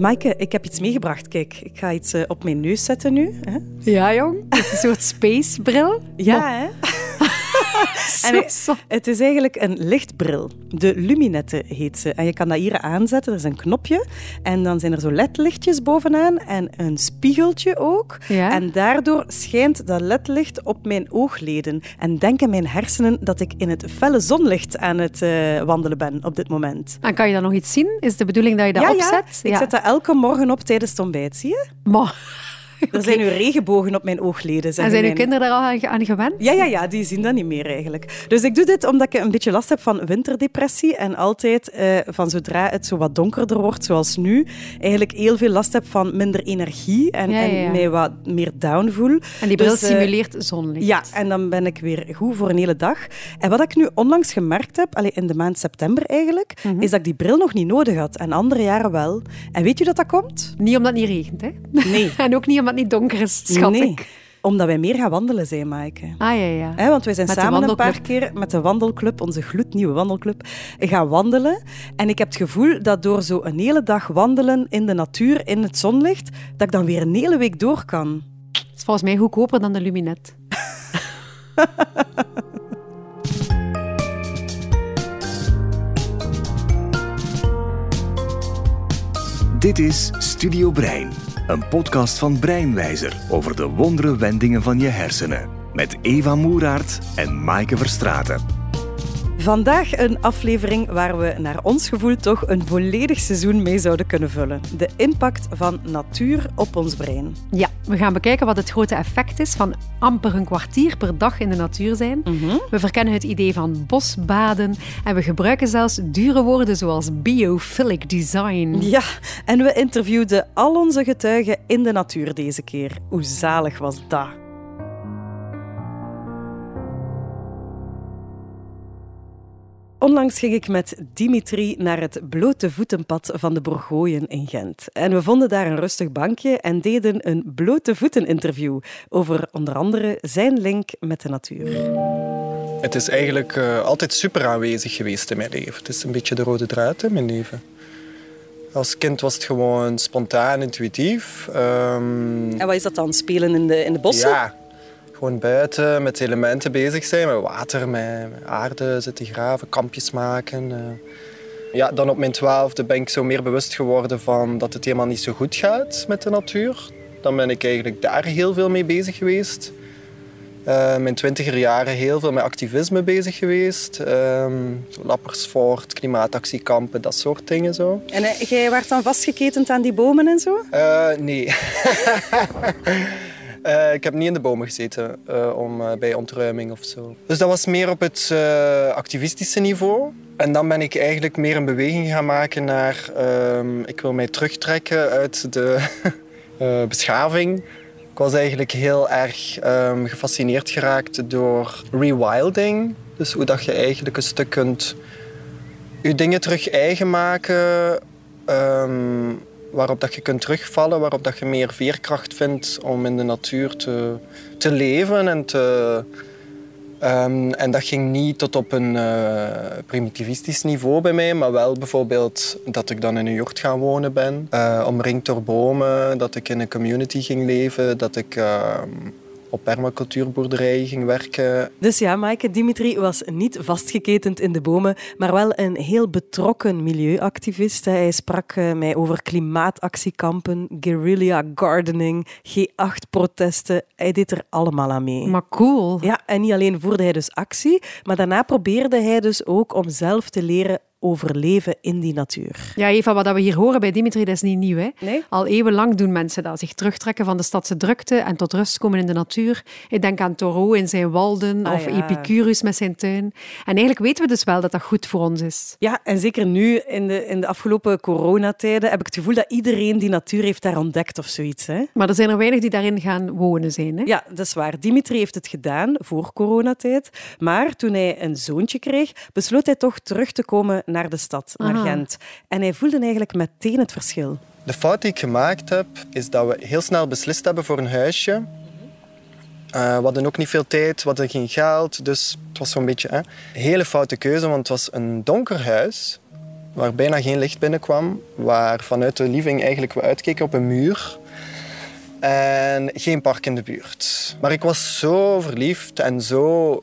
Maaike, ik heb iets meegebracht. Kijk, ik ga iets uh, op mijn neus zetten nu. Hè? Ja, jong. Een soort spacebril. Ja, hè? en het is eigenlijk een lichtbril. De Luminette heet ze. En je kan dat hier aanzetten. Er is een knopje. En dan zijn er zo ledlichtjes bovenaan. En een spiegeltje ook. Ja. En daardoor schijnt dat ledlicht op mijn oogleden. En denken mijn hersenen dat ik in het felle zonlicht aan het uh, wandelen ben op dit moment. En kan je dan nog iets zien? Is de bedoeling dat je dat ja, opzet? Ja, ik zet dat elke morgen op tijdens het ontbijt. Zie je? Maar... Er zijn nu regenbogen op mijn oogleden. En zijn uw kinderen daar al aan gewend? Ja, ja, ja, die zien dat niet meer eigenlijk. Dus ik doe dit omdat ik een beetje last heb van winterdepressie en altijd uh, van zodra het zo wat donkerder wordt, zoals nu, eigenlijk heel veel last heb van minder energie en, ja, ja, ja. en mij wat meer down voel. En die bril Dus, uh, simuleert zonlicht. Ja, en dan ben ik weer goed voor een hele dag. En wat ik nu onlangs gemerkt heb, allee, in de maand september eigenlijk, Mhm. is dat ik die bril nog niet nodig had. En andere jaren wel. En weet je dat dat komt? Niet omdat het niet regent, hè? Nee. en ook niet omdat het niet donker is, schat nee. ik. Omdat wij meer gaan wandelen zijn, Maaike. Ah, ja, ja. Hè, want wij zijn Met samen een paar keer met de wandelclub, onze gloednieuwe wandelclub, gaan wandelen. En ik heb het gevoel dat door zo een hele dag wandelen in de natuur, in het zonlicht, dat ik dan weer een hele week door kan. Het is volgens mij goedkoper dan de Luminet. Dit is Studio Brein, een podcast van Breinwijzer over de wondere wendingen van je hersenen. Met Eva Moeraert en Maaike Verstraeten. Vandaag een aflevering waar we naar ons gevoel toch een volledig seizoen mee zouden kunnen vullen. De impact van natuur op ons brein. Ja, we gaan bekijken wat het grote effect is van amper een kwartier per dag in de natuur zijn. We verkennen het idee van bosbaden en we gebruiken zelfs dure woorden zoals biophilic design. Ja, en we interviewden al onze getuigen in de natuur deze keer. Hoe zalig was dat? Onlangs ging ik met Dimitri naar het blote voetenpad van de Borgooien in Gent. En we vonden daar een rustig bankje en deden een blote voeten interview over onder andere zijn link met de natuur. Het is eigenlijk uh, altijd super aanwezig geweest in mijn leven. Het is een beetje de rode draad in mijn leven. Als kind was het gewoon spontaan, intuïtief. Um, en wat is dat dan? Spelen in de, in de bossen? Ja, gewoon buiten met elementen bezig zijn, met water, met, met aarde zitten graven, kampjes maken. Uh. Ja, dan op mijn twaalfde ben ik zo meer bewust geworden van dat het helemaal niet zo goed gaat met de natuur. Dan ben ik eigenlijk daar heel veel mee bezig geweest. Uh, mijn twintiger jaren heel veel met activisme bezig geweest. Um, Lappersvoort, klimaatactiekampen, dat soort dingen zo. En uh, jij werd dan vastgeketend aan die bomen en zo? Uh, nee. Uh, ik heb niet in de bomen gezeten uh, om, uh, bij ontruiming of zo. Dus dat was meer op het activistische niveau. En dan ben ik eigenlijk meer een beweging gaan maken naar... ehm, ik wil mij terugtrekken uit de beschaving. Ik was eigenlijk heel erg um, gefascineerd geraakt door rewilding. Dus hoe dat je eigenlijk een stuk kunt... je dingen terug eigen maken... Um, waarop dat je kunt terugvallen, waarop dat je meer veerkracht vindt om in de natuur te, te leven. En, te, um, en dat ging niet tot op een uh, primitivistisch niveau bij mij, maar wel bijvoorbeeld dat ik dan in een jocht gaan wonen ben, uh, omringd door bomen, dat ik in een community ging leven, dat ik... Uh, op permacultuurboerderijen ging werken. Dus ja, Maaike, Dimitri was niet vastgeketend in de bomen, maar wel een heel betrokken milieuactivist. Hij sprak mij over klimaatactiekampen, guerrilla gardening, G8-protesten. Hij deed er allemaal aan mee. Maar cool. Ja, en niet alleen voerde hij dus actie, maar daarna probeerde hij dus ook om zelf te leren overleven in die natuur. Ja, Eva, wat we hier horen bij Dimitri, dat is niet nieuw. Hè? Nee? Al eeuwenlang doen mensen dat. Zich terugtrekken van de stadse drukte en tot rust komen in de natuur. Ik denk aan Thoreau in zijn walden Ah, of ja. Epicurus met zijn tuin. En eigenlijk weten we dus wel dat dat goed voor ons is. Ja, en zeker nu in de, in de afgelopen coronatijden heb ik het gevoel dat iedereen die natuur heeft daar ontdekt of zoiets. Hè? Maar er zijn er weinig die daarin gaan wonen zijn. Hè? Ja, dat is waar. Dimitri heeft het gedaan voor coronatijd. Maar toen hij een zoontje kreeg, besloot hij toch terug te komen naar de stad, naar Aha. Gent. En hij voelde eigenlijk meteen het verschil. De fout die ik gemaakt heb, is dat we heel snel beslist hebben voor een huisje. Uh, we hadden ook niet veel tijd, we hadden geen geld, dus het was zo'n beetje hè, een hele foute keuze, want het was een donker huis waar bijna geen licht binnenkwam, waar vanuit de living eigenlijk we uitkeken op een muur. En geen park in de buurt. Maar ik was zo verliefd en zo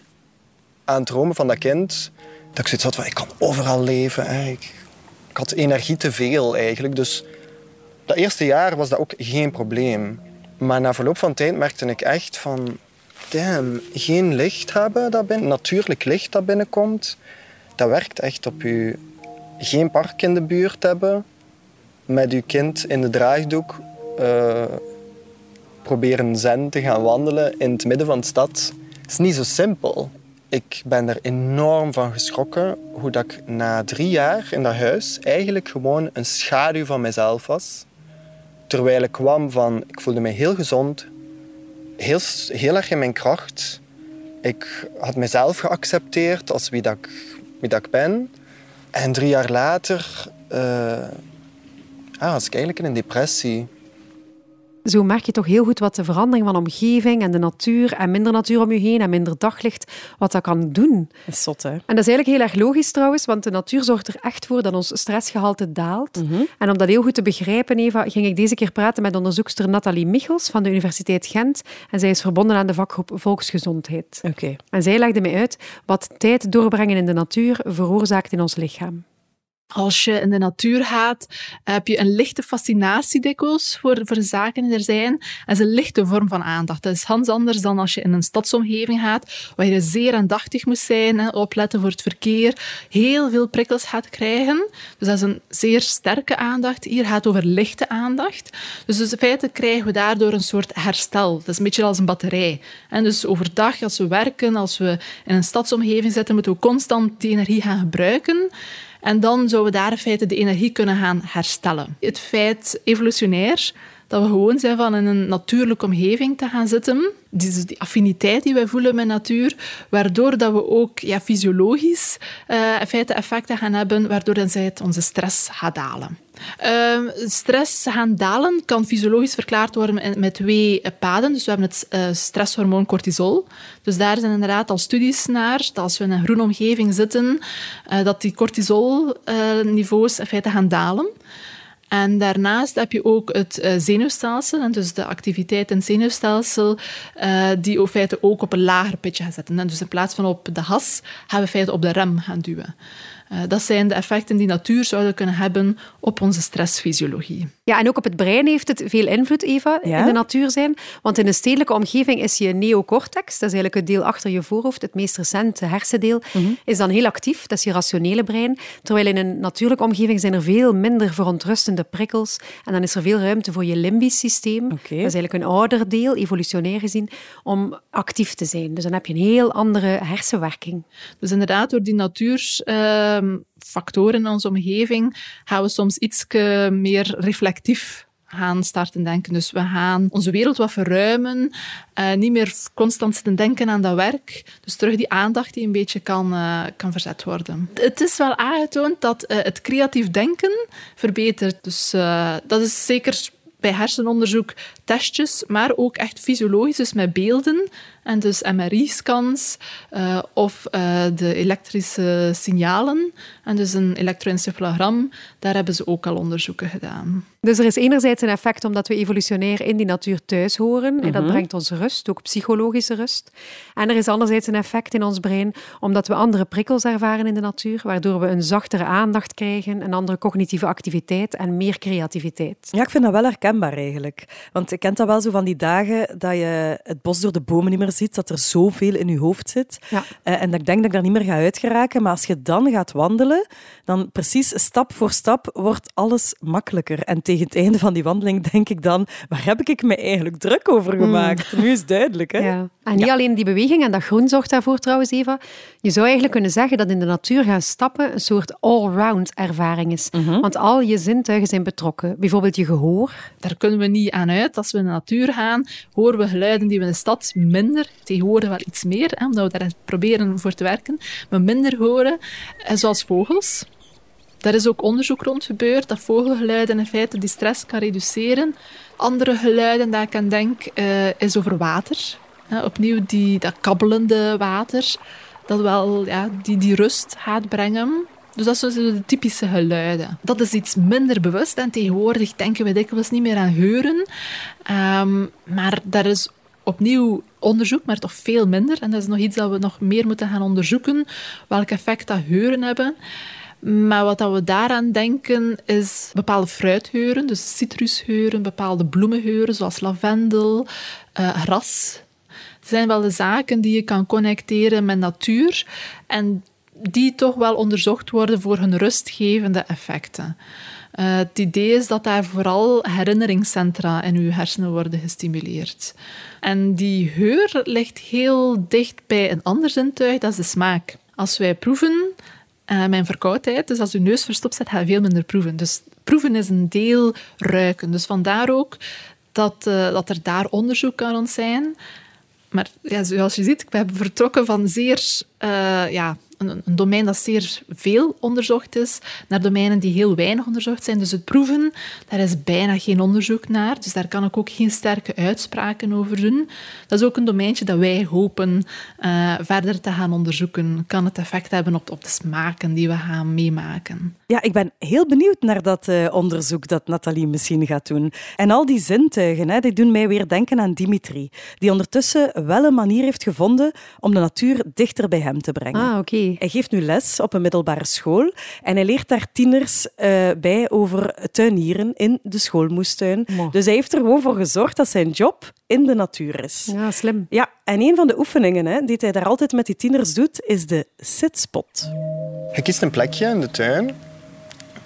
aan het dromen van dat kind, dat ik zoiets had van, ik kan overal leven. Ik, had energie te veel eigenlijk. Dus dat eerste jaar was dat ook geen probleem. Maar na verloop van tijd merkte ik echt van... Damn, geen licht hebben dat binnen, natuurlijk licht dat binnenkomt, dat werkt echt op je. Geen park in de buurt hebben, met je kind in de draagdoek uh, proberen zen te gaan wandelen in het midden van de stad. is niet zo simpel. Ik ben er enorm van geschrokken hoe dat ik na drie jaar in dat huis eigenlijk gewoon een schaduw van mezelf was. Terwijl ik kwam van, ik voelde me heel gezond, heel, heel erg in mijn kracht. Ik had mezelf geaccepteerd als wie, dat ik, ben. En drie jaar later ah, was ik eigenlijk in een depressie zo merk je toch heel goed wat de verandering van omgeving en de natuur en minder natuur om je heen en minder daglicht, wat dat kan doen. Dat is zot, hè? En dat is eigenlijk heel erg logisch trouwens, want de natuur zorgt er echt voor dat ons stressgehalte daalt. Mhm. En om dat heel goed te begrijpen, Eva, ging ik deze keer praten met onderzoekster Nathalie Michels van de Universiteit Gent. En zij is verbonden aan de vakgroep Volksgezondheid. Oké. En zij legde mij uit wat tijd doorbrengen in de natuur veroorzaakt in ons lichaam. Als je in de natuur gaat, heb je een lichte fascinatie dikwijls voor, voor zaken die er zijn. Dat is een lichte vorm van aandacht. Dat is ganz anders dan als je in een stadsomgeving gaat, waar je zeer aandachtig moet zijn, en opletten voor het verkeer, heel veel prikkels gaat krijgen. Dus dat is een zeer sterke aandacht. Hier gaat het over lichte aandacht. Dus, dus in feite krijgen we daardoor een soort herstel. Dat is een beetje als een batterij. En dus overdag, als we werken, als we in een stadsomgeving zitten, moeten we constant die energie gaan gebruiken. En dan zouden we daar in feite de energie kunnen gaan herstellen. Het feit, evolutionair, dat we gewoon zijn van in een natuurlijke omgeving te gaan zitten. Die, die affiniteit die wij voelen met natuur, waardoor dat we ook ja, fysiologisch feite effecten gaan hebben, waardoor dan onze stress gaat dalen. Uh, stress gaan dalen kan fysiologisch verklaard worden met twee paden. Dus we hebben het uh, stresshormoon cortisol. Dus daar zijn inderdaad al studies naar, dat als we in een groene omgeving zitten, uh, dat die cortisolniveaus in feite gaan dalen. En daarnaast heb je ook het uh, zenuwstelsel, en dus de activiteit in het zenuwstelsel, uh, die in feite ook op een lager pitje gaat zetten. En dus in plaats van op de has, gaan we in feite op de rem gaan duwen. Uh, dat zijn de effecten die natuur zouden kunnen hebben op onze stressfysiologie. Ja, en ook op het brein heeft het veel invloed, Eva, in de natuur zijn. Want in een stedelijke omgeving is je neocortex, dat is eigenlijk het deel achter je voorhoofd, het meest recente hersendeel, mhm. is dan heel actief. Dat is je rationele brein. Terwijl in een natuurlijke omgeving zijn er veel minder verontrustende prikkels. En dan is er veel ruimte voor je limbisch systeem. Dat is eigenlijk een ouder deel, evolutionair gezien, om actief te zijn. Dus dan heb je een heel andere hersenwerking. Dus inderdaad, door die natuurfactoren in onze omgeving gaan we soms iets meer reflecteren actief gaan starten denken. Dus we gaan onze wereld wat verruimen, uh, niet meer constant zitten denken aan dat werk. Dus terug die aandacht die een beetje kan, uh, kan verzet worden. Het is wel aangetoond dat uh, het creatief denken verbetert. Dus dat is zeker bij hersenonderzoek testjes, maar ook echt fysiologisch, dus met beelden. En dus MRI-scans uh, of uh, de elektrische signalen. En dus een elektroencefalogram, daar hebben ze ook al onderzoeken gedaan. Dus er is enerzijds een effect omdat we evolutionair in die natuur thuis horen. En dat mhm. brengt ons rust, ook psychologische rust. En er is anderzijds een effect in ons brein omdat we andere prikkels ervaren in de natuur, waardoor we een zachtere aandacht krijgen, een andere cognitieve activiteit en meer creativiteit. Ja, ik vind dat wel herkenbaar eigenlijk. Want ik kent dat wel zo van die dagen dat je het bos door de bomen niet meer ziet, dat er zoveel in je hoofd zit. Ja. Uh, en dat ik denk dat ik daar niet meer ga uitgeraken. Maar als je dan gaat wandelen, dan precies stap voor stap wordt alles makkelijker. En tegen het einde van die wandeling denk ik dan, waar heb ik me eigenlijk druk over hmm. gemaakt? Nu is het duidelijk. Hè? Ja. En niet alleen die beweging, en dat groen zorgt daarvoor trouwens, Eva. Je zou eigenlijk kunnen zeggen dat in de natuur gaan stappen een soort all-round ervaring is. Mhm. Want al je zintuigen zijn betrokken. Bijvoorbeeld je gehoor. Daar kunnen we niet aan uit. Als we in de natuur gaan, horen we geluiden die we in de stad minder, tegenwoordig wel iets meer, omdat we daar proberen voor te werken, maar minder horen, eh, zoals vogels. Daar is ook onderzoek rond gebeurd dat vogelgeluiden in feite die stress kan reduceren. Andere geluiden dat ik aan denk, uh, is over water. opnieuw die, dat kabbelende water, dat wel ja, die, die rust gaat brengen. Dus dat zijn de typische geluiden. Dat is iets minder bewust en tegenwoordig denken we dikwijls niet meer aan geuren. Ehm, maar daar is opnieuw onderzoek, maar toch veel minder. En dat is nog iets dat we nog meer moeten gaan onderzoeken, welk effect dat geuren hebben. Maar wat we daaraan denken is bepaalde fruitgeuren, dus citrusgeuren, bepaalde bloemengeuren zoals lavendel, uh, gras. Dat zijn wel de zaken die je kan connecteren met natuur en die toch wel onderzocht worden voor hun rustgevende effecten. Uh, het idee is dat daar vooral herinneringscentra in uw hersenen worden gestimuleerd. En die geur ligt heel dicht bij een ander zintuig, dat is de smaak. Als wij proeven, uh, mijn verkoudheid, dus als uw neus verstopt zit, ga je veel minder proeven. Dus proeven is een deel ruiken. Dus vandaar ook dat, uh, dat er daar onderzoek aan zijn. Maar ja, zoals je ziet, ik ben vertrokken van zeer ja, een, een, domein dat zeer veel onderzocht is, naar domeinen die heel weinig onderzocht zijn. Dus het proeven, daar is bijna geen onderzoek naar. Dus daar kan ik ook geen sterke uitspraken over doen. Dat is ook een domeintje dat wij hopen uh, verder te gaan onderzoeken. Kan het effect hebben op, op de smaken die we gaan meemaken? Ja, ik ben heel benieuwd naar dat uh, onderzoek dat Nathalie misschien gaat doen. En al die zintuigen, hè, die doen mij weer denken aan Dimitri, die ondertussen wel een manier heeft gevonden om de natuur dichter bij hem te brengen. Ah, oké. Hij geeft nu les op een middelbare school en hij leert daar tieners uh, bij over tuinieren in de schoolmoestuin. Mo. Dus hij heeft er gewoon voor gezorgd dat zijn job in de natuur is. Ja, slim. Ja, en een van de oefeningen hè, die hij daar altijd met die tieners doet, is de sitspot. Je kiest een plekje in de tuin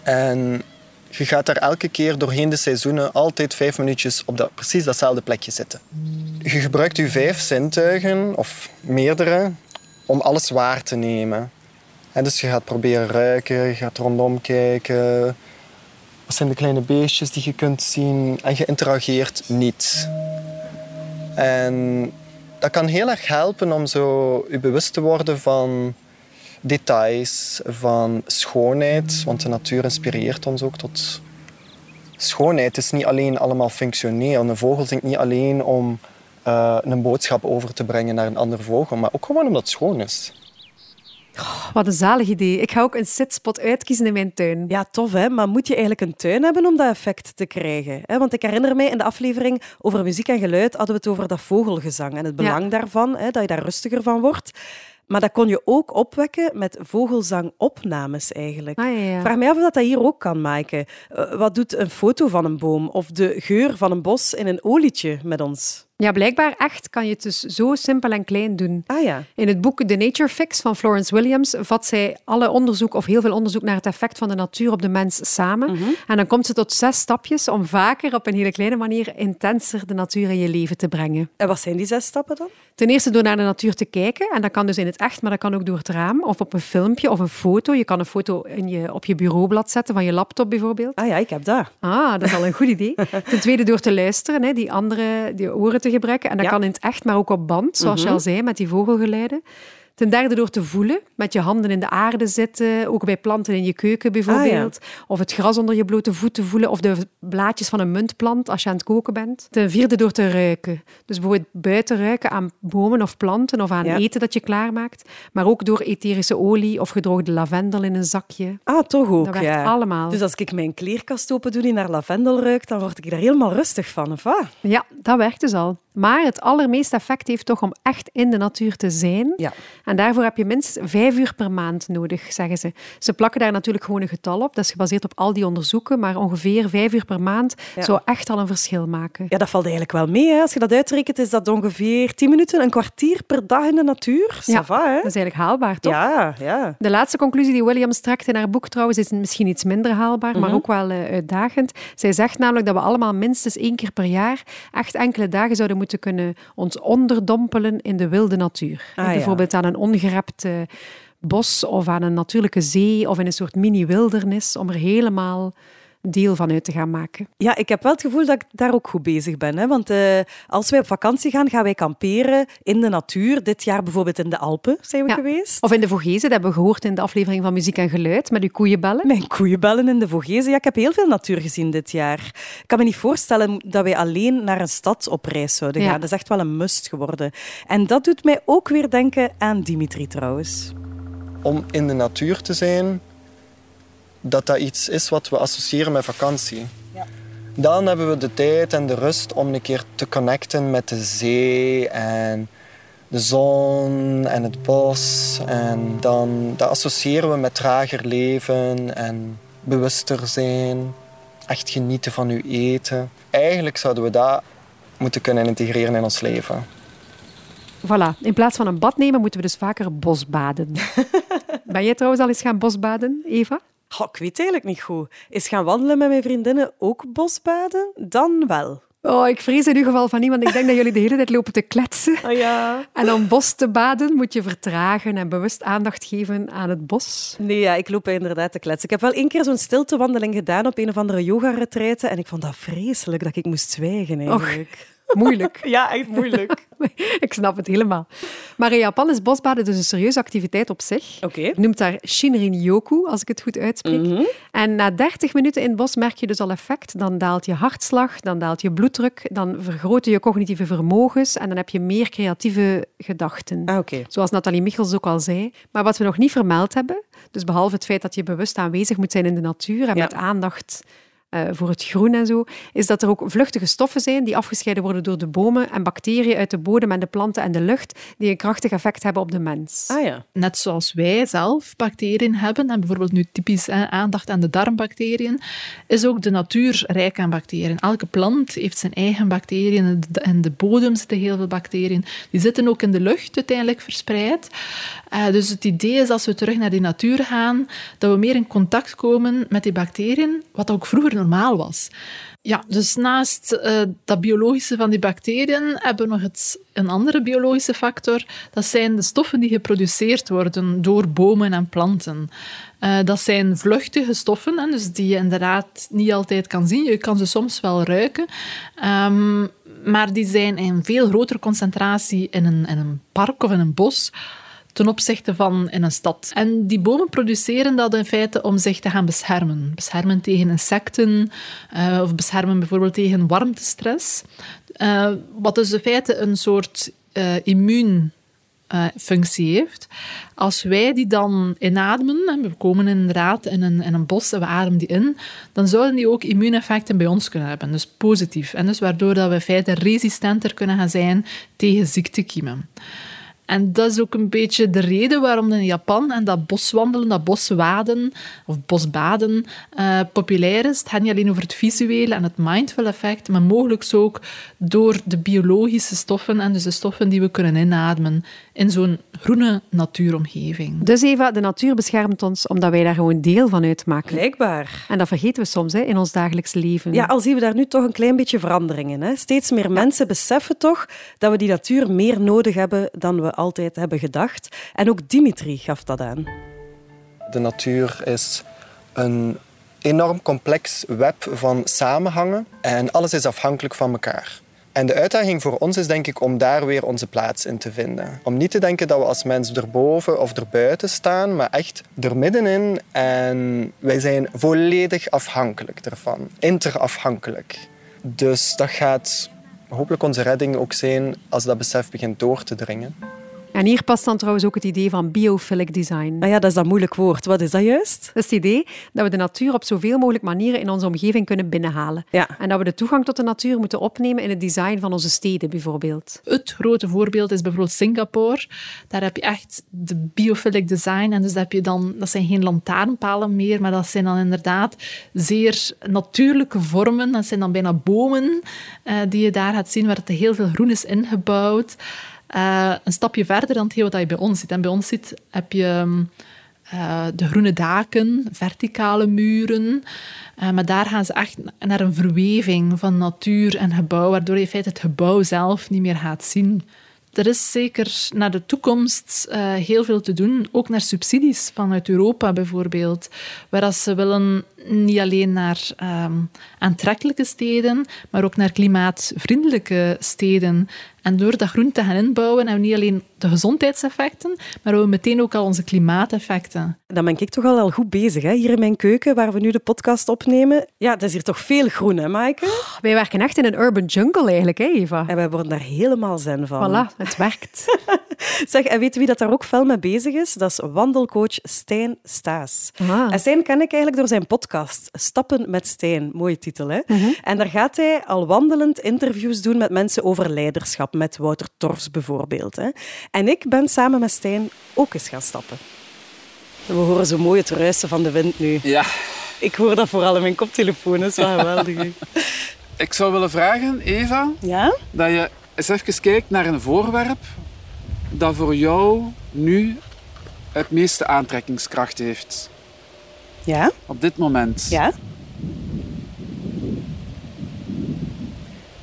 en je gaat daar elke keer doorheen de seizoenen altijd vijf minuutjes op dat, precies datzelfde plekje zitten. Je gebruikt je vijf zintuigen, of meerdere, om alles waar te nemen. En dus je gaat proberen ruiken, je gaat rondom kijken. Wat zijn de kleine beestjes die je kunt zien? En je interageert niet. En dat kan heel erg helpen om zo je bewust te worden van details, van schoonheid. Want de natuur inspireert ons ook tot schoonheid. Het is niet alleen allemaal functioneel. Een vogel zingt niet alleen om uh, een boodschap over te brengen naar een andere vogel, maar ook gewoon omdat het schoon is. Oh, wat een zalig idee. Ik ga ook een sitspot uitkiezen in mijn tuin. Ja, tof hè. Maar moet je eigenlijk een tuin hebben om dat effect te krijgen? Want ik herinner mij in de aflevering over muziek en geluid hadden we het over dat vogelgezang en het belang ja. daarvan, hè, dat je daar rustiger van wordt. Maar dat kon je ook opwekken met vogelzangopnames eigenlijk. Ah, ja, ja. Vraag mij af of dat, dat hier ook kan maken. Uh, wat doet een foto van een boom of de geur van een bos in een olietje met ons? Ja, blijkbaar echt kan je het dus zo simpel en klein doen. Ah, ja. In het boek The Nature Fix van Florence Williams vat zij alle onderzoek of heel veel onderzoek naar het effect van de natuur op de mens samen. Mhm. Mm -hmm. En dan komt ze tot zes stapjes om vaker op een hele kleine manier intenser de natuur in je leven te brengen. En wat zijn die zes stappen dan? Ten eerste door naar de natuur te kijken. En dat kan dus in het echt, maar dat kan ook door het raam of op een filmpje of een foto. Je kan een foto in je, op je bureaublad zetten van je laptop bijvoorbeeld. Ah ja, ik heb dat. Ah, dat is al een goed idee. Ten tweede door te luisteren, hè, die andere die oren te gebruiken. En dat Ja. kan in het echt, maar ook op band, zoals Mhm. je al zei, met die vogelgeluiden. Ten derde door te voelen, met je handen in de aarde zitten, ook bij planten in je keuken bijvoorbeeld. Of het gras onder je blote voeten voelen, of de blaadjes van een muntplant als je aan het koken bent. Ten vierde door te ruiken. Dus bijvoorbeeld buiten ruiken aan bomen of planten of aan Ja. eten dat je klaarmaakt. Maar ook door etherische olie of gedroogde lavendel in een zakje. Ah, toch ook, Dat werkt ja. allemaal. Dus als ik mijn kleerkast open doe die naar lavendel ruikt, dan word ik daar helemaal rustig van, of wat? Ja, dat werkt dus al. Maar het allermeeste effect heeft toch om echt in de natuur te zijn. Ja. En daarvoor heb je minstens vijf uur per maand nodig, zeggen ze. Ze plakken daar natuurlijk gewoon een getal op. Dat is gebaseerd op al die onderzoeken. Maar ongeveer vijf uur per maand Ja. zou echt al een verschil maken. Ja, dat valt eigenlijk wel mee. Hè. Als je dat uitrekent, is dat ongeveer 10 minuten, een kwartier per dag in de natuur. Ja, va, hè? Dat is eigenlijk haalbaar, toch? Ja, ja. De laatste conclusie die Williams trekt in haar boek trouwens is misschien iets minder haalbaar, Mhm. maar ook wel eh, uitdagend. Zij zegt namelijk dat we allemaal minstens één keer per jaar echt enkele dagen zouden moeten kunnen ons onderdompelen in de wilde natuur. Ah, ja. Bijvoorbeeld aan een ongerept eh, bos of aan een natuurlijke zee of in een soort mini-wildernis om er helemaal deel van uit te gaan maken. Ja, ik heb wel het gevoel dat ik daar ook goed bezig ben. Hè? Want eh, als wij op vakantie gaan, gaan wij kamperen in de natuur. Dit jaar bijvoorbeeld in de Alpen zijn we Ja. geweest. Of in de Vogezen, dat hebben we gehoord in de aflevering van Muziek en Geluid, met uw koeienbellen. Mijn koeienbellen in de Vogezen. Ja, ik heb heel veel natuur gezien dit jaar. Ik kan me niet voorstellen dat wij alleen naar een stad op reis zouden Ja. gaan. Dat is echt wel een must geworden. En dat doet mij ook weer denken aan Dimitri trouwens. Om in de natuur te zijn, dat dat iets is wat we associëren met vakantie. Dan hebben we de tijd en de rust om een keer te connecten met de zee en de zon en het bos. En dan dat associëren we met trager leven en bewuster zijn. Echt genieten van uw eten. Eigenlijk zouden we dat moeten kunnen integreren in ons leven. Voilà. In plaats van een bad nemen, moeten we dus vaker bosbaden. ben jij trouwens al eens gaan bosbaden, Eva? Ik weet eigenlijk niet goed. Is gaan wandelen met mijn vriendinnen ook bosbaden? Dan wel. Oh, ik vrees in ieder geval van niemand. Ik denk dat jullie de hele tijd lopen te kletsen. Oh ja. En om bos te baden moet je vertragen en bewust aandacht geven aan het bos. Nee, ja, ik loop inderdaad te kletsen. Ik heb wel één keer zo'n stiltewandeling gedaan op een of andere yoga-retraite en ik vond dat vreselijk dat ik moest zwijgen eigenlijk. Moeilijk. Ja, echt moeilijk. ik snap het helemaal. Maar in Japan is bosbaden dus een serieuze activiteit op zich. Oké. Je noemt daar Shinrin-yoku, als ik het goed uitspreek. En na 30 minuten in het bos merk je dus al effect. Dan daalt je hartslag, dan daalt je bloeddruk, dan vergroten je cognitieve vermogens en dan heb je meer creatieve gedachten. Ah, oké. Zoals Nathalie Michels ook al zei. Maar wat we nog niet vermeld hebben, dus behalve het feit dat je bewust aanwezig moet zijn in de natuur en Ja. met aandacht eh, voor het groen en zo, is dat er ook vluchtige stoffen zijn die afgescheiden worden door de bomen en bacteriën uit de bodem en de planten en de lucht die een krachtig effect hebben op de mens. Ah ja. Net zoals wij zelf bacteriën hebben, en bijvoorbeeld nu typisch hè, aandacht aan de darmbacteriën, is ook de natuur rijk aan bacteriën. Elke plant heeft zijn eigen bacteriën en de- en de bodem zitten heel veel bacteriën. Die zitten ook in de lucht uiteindelijk verspreid. Eh, dus het idee is als we terug naar die natuur gaan, dat we meer in contact komen met die bacteriën, wat ook vroeger normaal was. Ja, dus naast eh, dat biologische van die bacteriën hebben we nog het, een andere biologische factor. Dat zijn de stoffen die geproduceerd worden door bomen en planten. Eh, dat zijn vluchtige stoffen, hè, dus die je inderdaad niet altijd kan zien. Je kan ze soms wel ruiken. Ehm, maar die zijn in veel grotere concentratie in een, in een park of in een bos ten opzichte van in een stad. En die bomen produceren dat in feite om zich te gaan beschermen. Beschermen tegen insecten eh, of beschermen bijvoorbeeld tegen warmtestress. Eh, wat dus in feite een soort eh immuun eh, functie heeft. Als wij die dan inademen, en we komen inderdaad in een, in een bos en we ademen die in, dan zouden die ook immuuneffecten bij ons kunnen hebben, dus positief. En dus waardoor dat we in feite resistenter kunnen gaan zijn tegen ziektekiemen. En dat is ook een beetje de reden waarom in Japan en dat boswandelen, dat boswaden of bosbaden eh, populair is. Het gaat niet alleen over het visuele en het mindful effect, maar mogelijk ook door de biologische stoffen en dus de stoffen die we kunnen inademen in zo'n groene natuuromgeving. Dus Eva, de natuur beschermt ons omdat wij daar gewoon deel van uitmaken. Blijkbaar. En dat vergeten we soms hè, in ons dagelijks leven. Ja, al zien we daar nu toch een klein beetje verandering in. Hè? Steeds meer mensen beseffen toch dat we die natuur meer nodig hebben dan we altijd hebben gedacht. En ook Dimitri gaf dat aan. De natuur is een enorm complex web van samenhangen en alles is afhankelijk van elkaar. En de uitdaging voor ons is denk ik om daar weer onze plaats in te vinden. Om niet te denken dat we als mens erboven of erbuiten staan, maar echt er middenin. En wij zijn volledig afhankelijk ervan. Interafhankelijk. Dus dat gaat hopelijk onze redding ook zijn als dat besef begint door te dringen. En hier past dan trouwens ook het idee van biophilic design. Ah ja, dat is dat moeilijk woord. Wat is dat juist? Dat is het idee dat we de natuur op zoveel mogelijk manieren in onze omgeving kunnen binnenhalen. Ja. En dat we de toegang tot de natuur moeten opnemen in het design van onze steden, bijvoorbeeld. Het grote voorbeeld is bijvoorbeeld Singapore. Daar heb je echt de biophilic design. En dus dat, heb je dan, dat zijn geen lantaarnpalen meer, maar dat zijn dan inderdaad zeer natuurlijke vormen. Dat zijn dan bijna bomen eh, die je daar gaat zien, waar het heel veel groen is ingebouwd. Eh, een stapje verder dan hetgeen wat je bij ons ziet. En bij ons ziet, heb je mm, eh, de groene daken, verticale muren. Eh, maar daar gaan ze echt naar een verweving van natuur en gebouw, waardoor je in feite het gebouw zelf niet meer gaat zien. Er is zeker naar de toekomst heel veel te doen, ook naar subsidies vanuit Europa bijvoorbeeld, waar als ze willen niet alleen naar ehm, aantrekkelijke steden, maar ook naar klimaatvriendelijke steden. En door dat groen te gaan inbouwen, hebben we niet alleen de gezondheidseffecten, maar hebben we meteen ook al onze klimaateffecten. Dan ben ik toch al, al goed bezig, hè? hier in mijn keuken, waar we nu de podcast opnemen. Ja, het is hier toch veel groen, hè, Maaike? Wij werken echt in een urban jungle eigenlijk, hè, Eva? En wij worden daar helemaal zen van. Voilà, het werkt. Zeg, en weet wie dat daar ook fel mee bezig is? Dat is wandelcoach Stijn Staes. Ah. En Stijn ken ik eigenlijk door zijn podcast Stappen met Stijn. Mooie titel, hè? En daar gaat hij al wandelend interviews doen met mensen over leiderschap, met Wouter Torfs bijvoorbeeld. Hè? En ik ben samen met Stijn ook eens gaan stappen. We horen zo mooi het ruisen van de wind nu. Ja, Ik hoor dat vooral in mijn koptelefoon, dat is wel geweldig. ik zou willen vragen, Eva, Ja? dat je eens even kijkt naar een voorwerp dat voor jou nu het meeste aantrekkingskracht heeft. Ja? Op dit moment. Ja?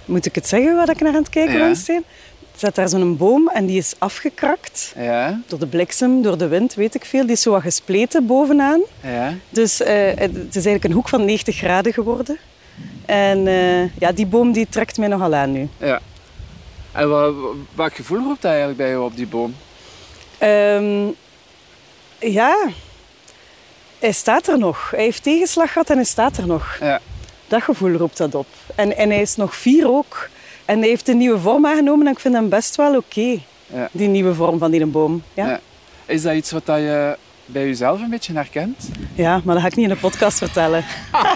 Moet ik het zeggen wat ik naar aan het kijken Ja. ben? Er staat daar zo'n boom en die is afgekrakt. Ja, Door de bliksem, door de wind, weet ik veel. Die is zo wat gespleten bovenaan. ja. Dus eh, het is eigenlijk een hoek van 90 graden geworden. En eh, ja, die boom die trekt mij nogal aan nu. ja. En wat, wat gevoel roept dat eigenlijk bij jou op die boom? Ehm, ja, hij staat er nog. Hij heeft tegenslag gehad en hij staat er nog. Ja. Dat gevoel roept dat op. En, en hij is nog vier ook. En hij heeft een nieuwe vorm aangenomen en ik vind hem best wel oké. Ja. Die nieuwe vorm van die boom. Ja? Ja. Is dat iets wat dat je bij jezelf een beetje herkent? ja, maar dat ga ik niet in de podcast vertellen.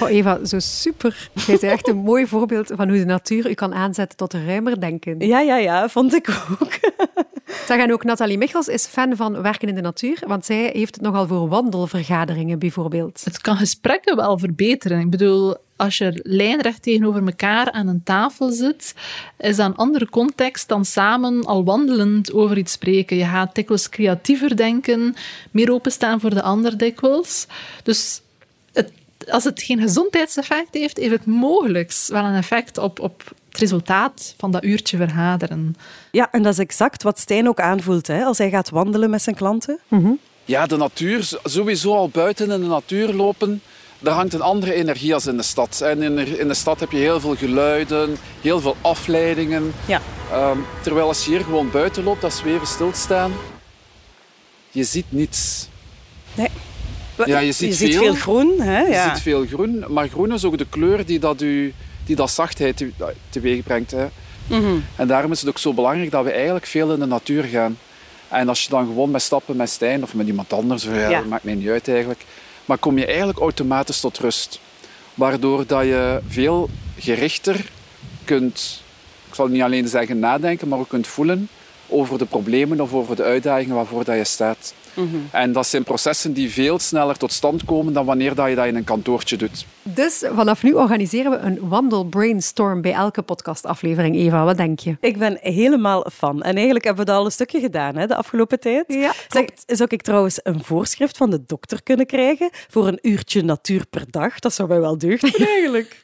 Oh, Eva, zo super. Jij bent echt een mooi voorbeeld van hoe de natuur u kan aanzetten tot ruimer denken. Ja, ja, ja, vond ik ook. Zeg, en ook Nathalie Michels is fan van werken in de natuur, want zij heeft het nogal voor wandelvergaderingen bijvoorbeeld. Het kan gesprekken wel verbeteren. Ik bedoel, als je lijnrecht tegenover elkaar aan een tafel zit, is dat een andere context dan samen al wandelend over iets spreken. Je gaat dikwijls creatiever denken, meer openstaan voor de ander dikwijls. Dus het, als het geen gezondheidseffect heeft, heeft het mogelijk wel een effect op, op het resultaat van dat uurtje vergaderen. Ja, en dat is exact wat Stijn ook aanvoelt hè, als hij gaat wandelen met zijn klanten. Ja, de natuur, sowieso al buiten in de natuur lopen, daar hangt een andere energie als in de stad. En in de, in de stad heb je heel veel geluiden, heel veel afleidingen. Ja. Ehm, terwijl als je hier gewoon buiten loopt, als we even stilstaan, je ziet niets. Nee. Ja, je ziet veel. veel. groen. Hè? Je Ja. ziet veel groen, maar groen is ook de kleur die dat, u, die dat zachtheid te- teweeg brengt. Hè. Mhm. En daarom is het ook zo belangrijk dat we eigenlijk veel in de natuur gaan. En als je dan gewoon met stappen met Stijn of met iemand anders, ja, Ja. dat maakt mij niet uit eigenlijk, maar kom je eigenlijk automatisch tot rust. Waardoor dat je veel gerichter kunt, ik zal niet alleen zeggen nadenken, maar ook kunt voelen over de problemen of over de uitdagingen waarvoor dat je staat. En dat zijn processen die veel sneller tot stand komen dan wanneer dat je dat in een kantoortje doet. Dus vanaf nu organiseren we een wandelbrainstorm bij elke podcastaflevering. Eva, wat denk je? Ik ben helemaal fan. En eigenlijk hebben we dat al een stukje gedaan hè, de afgelopen tijd. Ja, zeg, zou ik trouwens een voorschrift van de dokter kunnen krijgen voor een uurtje natuur per dag? Dat zou mij wel deugd eigenlijk.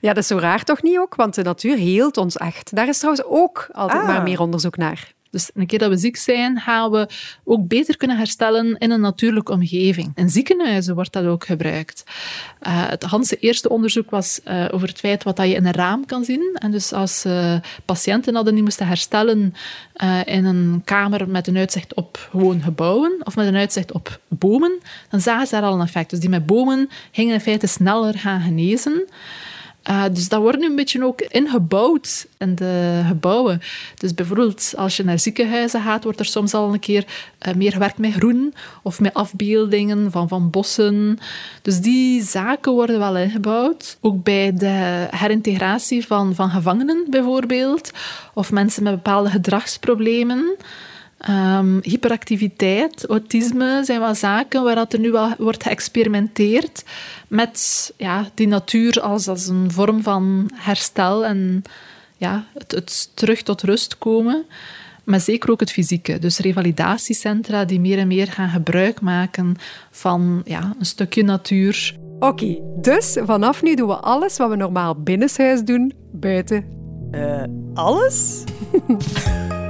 Ja, dat is zo raar toch niet ook? Want de natuur heelt ons echt. Daar is trouwens ook altijd Ah. maar meer onderzoek naar. Dus een keer dat we ziek zijn, gaan we ook beter kunnen herstellen in een natuurlijke omgeving. In ziekenhuizen wordt dat ook gebruikt. Eh, het eerste onderzoek was eh, over het feit wat dat je in een raam kan zien. En dus als eh, patiënten hadden die moesten herstellen in een kamer met een uitzicht op gewoon gebouwen of met een uitzicht op bomen, dan zagen ze daar al een effect. Dus die met bomen gingen in feite sneller gaan genezen. Uh, dus dat wordt nu een beetje ook ingebouwd in de gebouwen. Dus bijvoorbeeld als je naar ziekenhuizen gaat, wordt er soms al een keer uh, meer gewerkt met groen of met afbeeldingen van, van bossen. Dus die zaken worden wel ingebouwd. Ook bij de herintegratie van, van gevangenen bijvoorbeeld, of mensen met bepaalde gedragsproblemen. Um, hyperactiviteit, autisme zijn wel zaken waar dat er nu wel wordt geëxperimenteerd met ja, die natuur als, als een vorm van herstel en ja, het, het terug tot rust komen. Maar zeker ook het fysieke. Dus revalidatiecentra die meer en meer gaan gebruik maken van ja, een stukje natuur. Oké, okay, dus vanaf nu doen we alles wat we normaal binnenshuis doen, buiten. Uh, alles?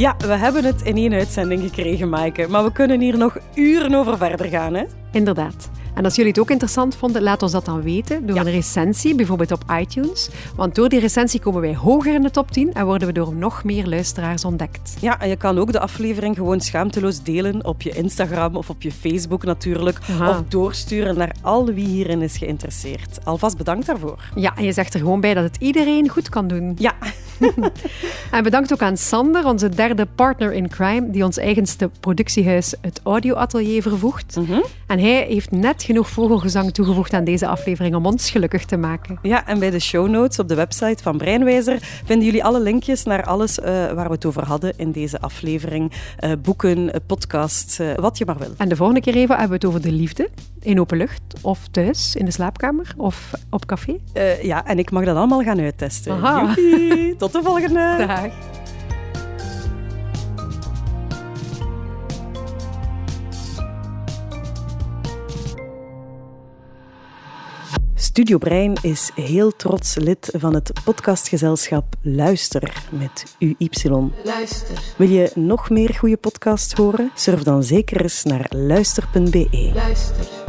Ja, we hebben het in één uitzending gekregen, Maaike. Maar we kunnen hier nog uren over verder gaan, hè? Inderdaad. En als jullie het ook interessant vonden, laat ons dat dan weten door een recensie, bijvoorbeeld op iTunes. Want door die recensie komen wij hoger in de top 10 en worden we door nog meer luisteraars ontdekt. Ja, en je kan ook de aflevering gewoon schaamteloos delen op je Instagram of op je Facebook natuurlijk. Of doorsturen naar al wie hierin is geïnteresseerd. Alvast bedankt daarvoor. Ja, en je zegt er gewoon bij dat het iedereen goed kan doen. Ja. en bedankt ook aan Sander, onze derde partner in crime, die ons eigenste productiehuis, het Audioatelier, vervoegt. Mhm. En hij heeft net genoeg vogelgezang toegevoegd aan deze aflevering om ons gelukkig te maken. Ja, en bij de show notes op de website van Breinwijzer vinden jullie alle linkjes naar alles uh, waar we het over hadden in deze aflevering. Uh, boeken, podcasts, uh, wat je maar wil. En de volgende keer even hebben we het over de liefde. In open lucht, of thuis, in de slaapkamer, of op café. ja, en ik mag dat allemaal gaan uittesten. Tot de volgende. Dag. Studio Brein is heel trots lid van het podcastgezelschap Luister met UY. Luister. Wil je nog meer goede podcasts horen? Surf dan zeker eens naar luister.be. Luister.